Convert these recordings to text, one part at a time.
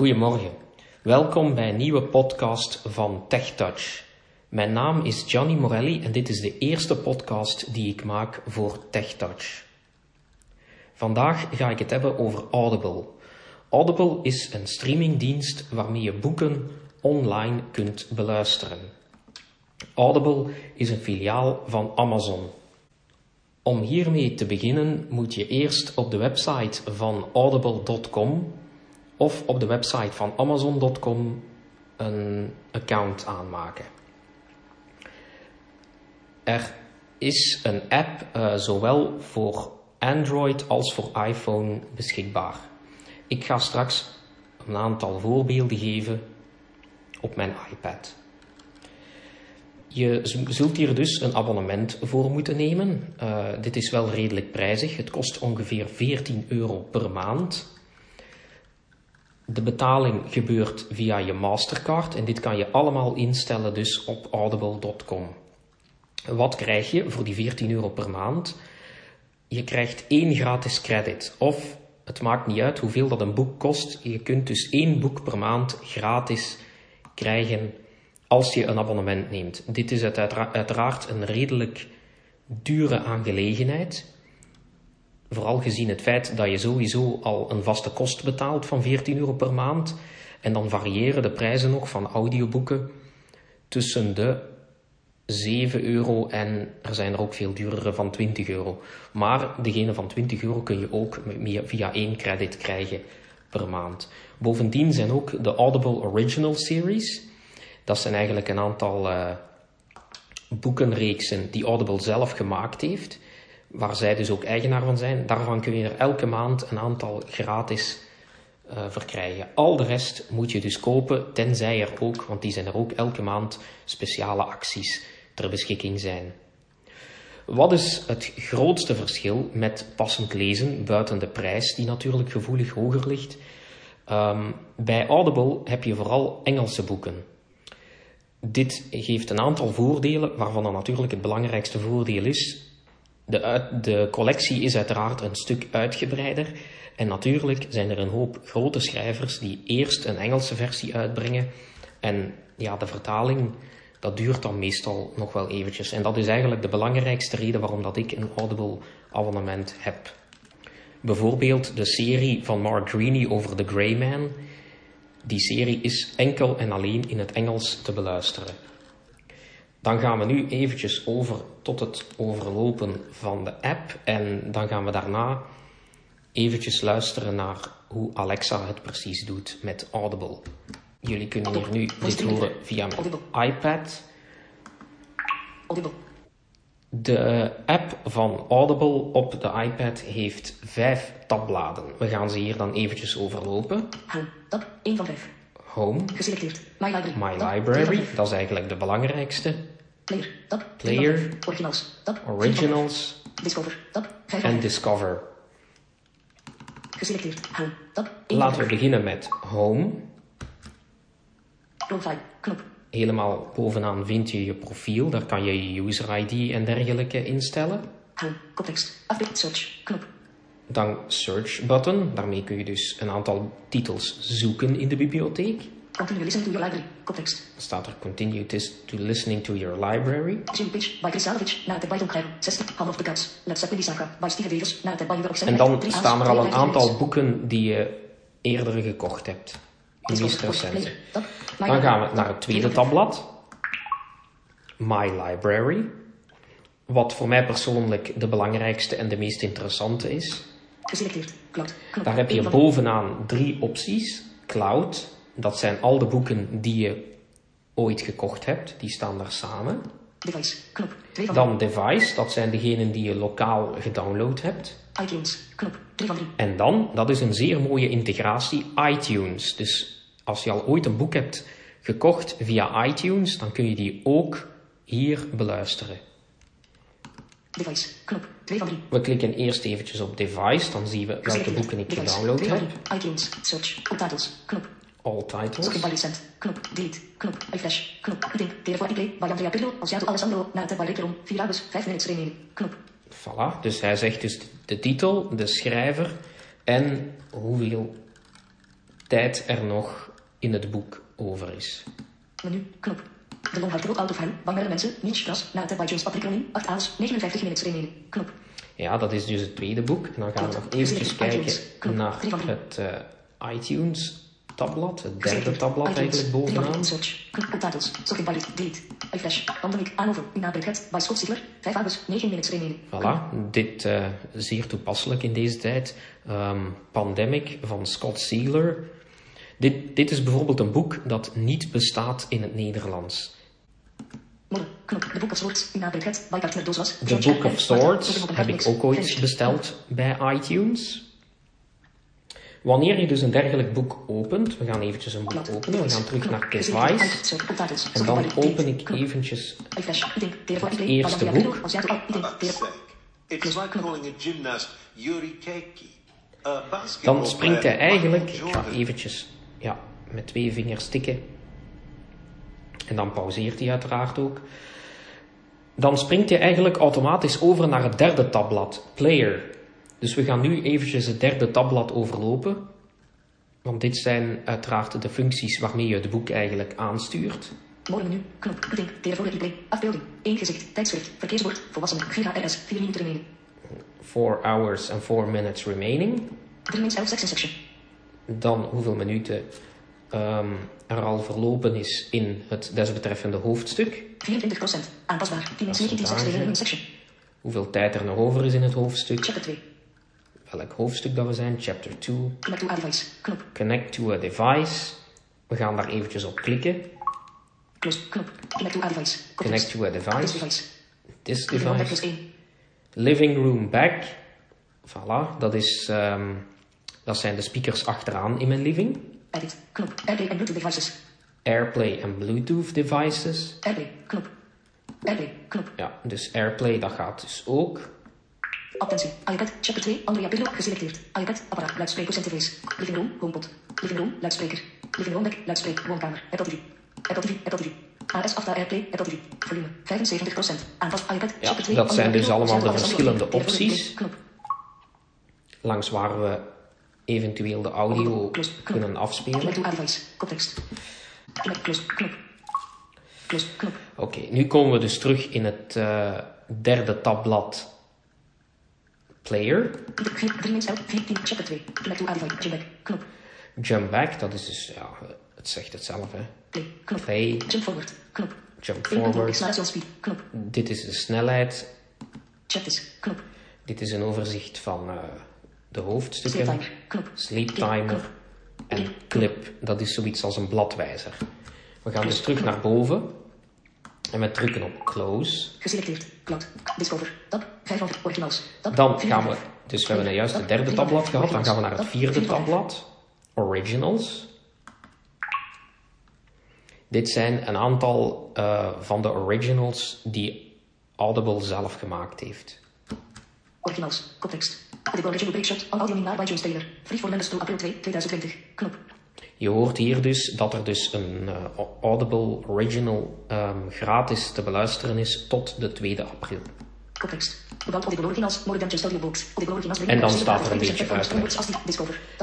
Goedemorgen. Welkom bij een nieuwe podcast van TechTouch. Mijn naam is Gianni Morelli en dit is de eerste podcast die ik maak voor TechTouch. Vandaag ga ik het hebben over Audible. Audible is een streamingdienst waarmee je boeken online kunt beluisteren. Audible is een filiaal van Amazon. Om hiermee te beginnen moet je eerst op de website van audible.com of op de website van amazon.com een account aanmaken. Er is een app uh, zowel voor Android als voor iPhone beschikbaar. Ik ga straks een aantal voorbeelden geven op mijn iPad. Je zult hier dus een abonnement voor moeten nemen. Uh, dit is wel redelijk prijzig. Het kost ongeveer 14 euro per maand. De betaling gebeurt via je Mastercard en dit kan je allemaal instellen dus op audible.com. Wat krijg je voor die 14 euro per maand? Je krijgt één gratis credit of het maakt niet uit hoeveel dat een boek kost. Je kunt dus één boek per maand gratis krijgen als je een abonnement neemt. Dit is uiteraard een redelijk dure aangelegenheid. Vooral gezien het feit dat je sowieso al een vaste kost betaalt van 14 euro per maand. En dan variëren de prijzen nog van audioboeken tussen de 7 euro en er zijn er ook veel duurdere van 20 euro. Maar degene van 20 euro kun je ook via één credit krijgen per maand. Bovendien zijn ook de Audible Original Series. Dat zijn eigenlijk een aantal uh, boekenreeksen die Audible zelf gemaakt heeft waar zij dus ook eigenaar van zijn. Daarvan kun je er elke maand een aantal gratis uh, verkrijgen. Al de rest moet je dus kopen, tenzij er ook, want die zijn er ook elke maand, speciale acties ter beschikking zijn. Wat is het grootste verschil met passend lezen, buiten de prijs, die natuurlijk gevoelig hoger ligt? Um, bij Audible heb je vooral Engelse boeken. Dit geeft een aantal voordelen, waarvan dan natuurlijk het belangrijkste voordeel is de, de collectie is uiteraard een stuk uitgebreider. En natuurlijk zijn er een hoop grote schrijvers die eerst een Engelse versie uitbrengen. En ja, de vertaling, dat duurt dan meestal nog wel eventjes. En dat is eigenlijk de belangrijkste reden waarom dat ik een Audible abonnement heb. Bijvoorbeeld de serie van Mark Greaney over The Grey Man. Die serie is enkel en alleen in het Engels te beluisteren. Dan gaan we nu eventjes over tot het overlopen van de app en dan gaan we daarna eventjes luisteren naar hoe Alexa het precies doet met Audible. Jullie kunnen hier nu dit horen via mijn iPad. De app van Audible op de iPad heeft vijf tabbladen. We gaan ze hier dan eventjes overlopen. Tab 1 van 5. Home. Geselecteerd. My Library. My Library. Dat is eigenlijk de belangrijkste. Player. Tab. Player. Originals. Tab. Originals. Discover. Tab. 5 En Discover. Geselecteerd. Home. Tab. Laten we beginnen met Home. Profile. Knop. Helemaal bovenaan vind je je profiel. Daar kan je je user ID en dergelijke instellen. Home. Koptekst. Update search. Knop. Dan search button. Daarmee kun je dus een aantal titels zoeken in de bibliotheek. Continue listening to your library. Koptekst. Dan staat er continue to listening to your library. Jim Page by Savage naar het bij Don 60 Hall of the Gods. Let's Zeppelin Saga by Steve Davis het bij York En dan staan er al een aantal boeken die je eerder gekocht hebt. In meest recente. Dan gaan we naar het tweede tabblad. My Library. Wat voor mij persoonlijk de belangrijkste en de meest interessante is. Geselecteerd. Cloud. Daar heb je bovenaan drie opties. Cloud, dat zijn al de boeken die je ooit gekocht hebt. Die staan daar samen. Device. Knop. Twee van Dan device, dat zijn degenen die je lokaal gedownload hebt. iTunes. Knop. 3 van 3. En dan, dat is een zeer mooie integratie, iTunes. Dus als je al ooit een boek hebt gekocht via iTunes, dan kun je die ook hier beluisteren. Device. Knop. 2 van 3. We klikken eerst eventjes op device, dan zien we welke boeken ik Device. gedownload heb. iTunes. Search. All titles. Knop. All titles. Zoek in by recent. Knop. Delete. Knop. Refresh. Knop. Meeting. Telefoon play by Andrea Pirlo. Alciato Alessandro. Bij Lekeron. 4 hours. 5 minutes remaining. Knop. Voilà, dus hij zegt dus de titel, de schrijver en hoeveel tijd er nog in het boek over is. Menu. Knop. De Longhart Road Out of Hell. Bangere mensen. Narrated by James Patrick Ronin. 8 A's. 59 minutes remaining. Knop. Ja, dat is dus het tweede boek. En dan gaan we nog eventjes kijken naar het eh, iTunes tabblad, het derde tabblad eigenlijk bovenaan. Search. Knop. Titles. Sorted by delete. iFlash. Pandemic. Anover. In Naberget. By Scott Sigler. 5 hours. 9 minutes remaining. Voilà, dit uh, zeer toepasselijk in deze tijd. Um, Pandemic van Scott Sealer. Dit, dit is bijvoorbeeld een boek dat niet bestaat in het Nederlands. Knop, de Book of Swords in Naberget, bij Doos was. The Book of Swords heb ik ook ooit besteld bij iTunes. Wanneer je dus een dergelijk boek opent, we gaan eventjes een boek openen, we gaan terug naar Device. En dan open ik eventjes het eerste boek. Dan springt hij eigenlijk, ik ga eventjes ja, met twee vingers tikken. En dan pauzeert hij uiteraard ook. Dan springt hij eigenlijk automatisch over naar het derde tabblad, Player. Dus we gaan nu eventjes het derde tabblad overlopen. Want dit zijn uiteraard de functies waarmee je het boek eigenlijk aanstuurt. Morgenmenu, knop, link, telefoon, replay, afbeelding, één gezicht, tijdschrift, verkeersbord, volwassenen, 4 RS, 4 minuten remaining. 4 hours and 4 minutes remaining. 3 minutes 11 section section. Dan hoeveel minuten um, er al verlopen is in het desbetreffende hoofdstuk. 24% aanpasbaar. 10 minuten 19 section, section. Hoeveel tijd er nog over is in het hoofdstuk. Chapter 2 welk hoofdstuk dat we zijn, chapter 2. Connect to a device, knop. Connect to a device. We gaan daar eventjes op klikken. Close, knop. Connect to a device. Connect to a device. This device. This device. Living room back. Voilà, dat, is, um, dat zijn de speakers achteraan in mijn living. Edit, knop. Airplay en Bluetooth devices. Airplay en Bluetooth devices. Airplay, knop. Airplay, knop. Ja, dus Airplay dat gaat dus ook. Attentie. iPad, chapter 2, Andrea Pirlo, geselecteerd. iPad, apparaat, luidsprekers interface. Living room, homepot. Living room, luidspreker. Living room luidspreker, woonkamer. Apple TV. Apple TV, Apple TV. AS Afta Airplay, Apple TV. Volume, 75%. Aanvast iPad, ja, chapter 2, dat zijn dus allemaal de verschillende opties. Langs waar we eventueel de audio kunnen afspelen. Context. Oké, okay, nu komen we dus terug in het uh, derde tabblad player. Jump back, dat is dus, ja, het zegt het zelf, hè. Play. Jump forward, knop. Jump forward. Dit is de snelheid. Dit is een overzicht van uh, de hoofdstukken. Sleep timer, knop. En clip, dat is zoiets als een bladwijzer. We gaan dus terug naar boven. En we drukken op close. Geselecteerd. Cloud. Discover. Tab. 500 originals. Tab. Dan gaan we, dus we hebben juist het derde tabblad gehad. Dan gaan we naar het vierde tabblad. Originals. Dit zijn een aantal uh, van de originals die Audible zelf gemaakt heeft. Originals. Context. Audible Original Breakshot. An audio by James Taylor. Free for members to april 2, 2020. Knop. Je hoort hier dus dat er dus een uh, Audible Original um, gratis te beluisteren is tot de 2 april. Context. En dan staat er een beetje uit.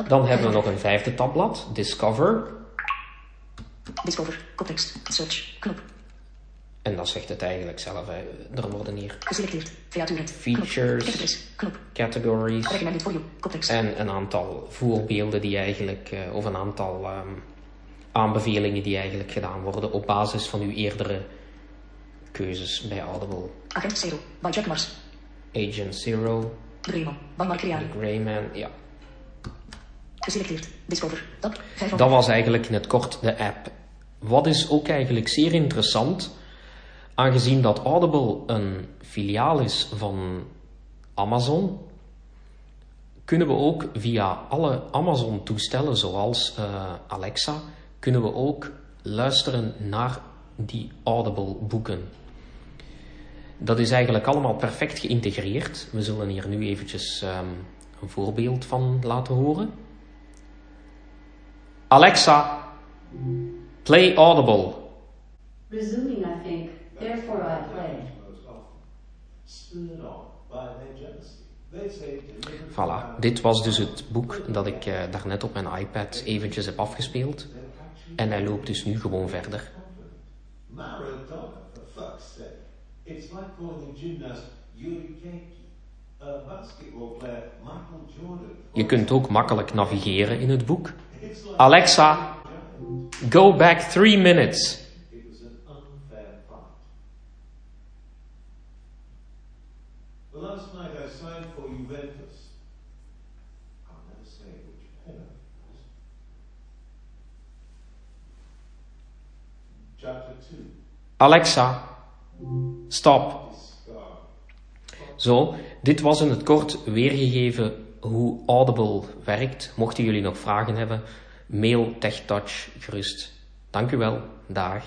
Dan hebben we nog een vijfde tabblad, Discover. Discover, context, search, knop. En dat zegt het eigenlijk zelf. Hè. Er worden hier geselecteerd, features, knop. categories en een aantal voorbeelden die eigenlijk, uh, of een aantal um, aanbevelingen die eigenlijk gedaan worden op basis van uw eerdere keuzes bij Audible. Agent Zero, by Jack Mars. Agent Zero. Greyman, by Mark. Greyman, ja. Geselecteerd, Discover, tab, Dat was eigenlijk in het kort de app. Wat is ook eigenlijk zeer interessant Aangezien dat Audible een filiaal is van Amazon, kunnen we ook via alle Amazon-toestellen, zoals uh, Alexa, kunnen we ook luisteren naar die Audible-boeken. Dat is eigenlijk allemaal perfect geïntegreerd. We zullen hier nu eventjes um, een voorbeeld van laten horen. Alexa, play Audible. Resuming, I think. Therefore I play. Voilà, dit was dus het boek dat ik uh, daarnet op mijn iPad eventjes heb afgespeeld. En hij loopt dus nu gewoon verder. Maradona, for fuck's sake. It's like calling a gymnast Yuri Keiki. A basketball player Michael Jordan. Je kunt ook makkelijk navigeren in het boek. Alexa, go back three minutes. Alexa, stop. Zo, dit was in het kort weergegeven hoe Audible werkt. Mochten jullie nog vragen hebben, mail TechTouch gerust. Dank u wel. Dag.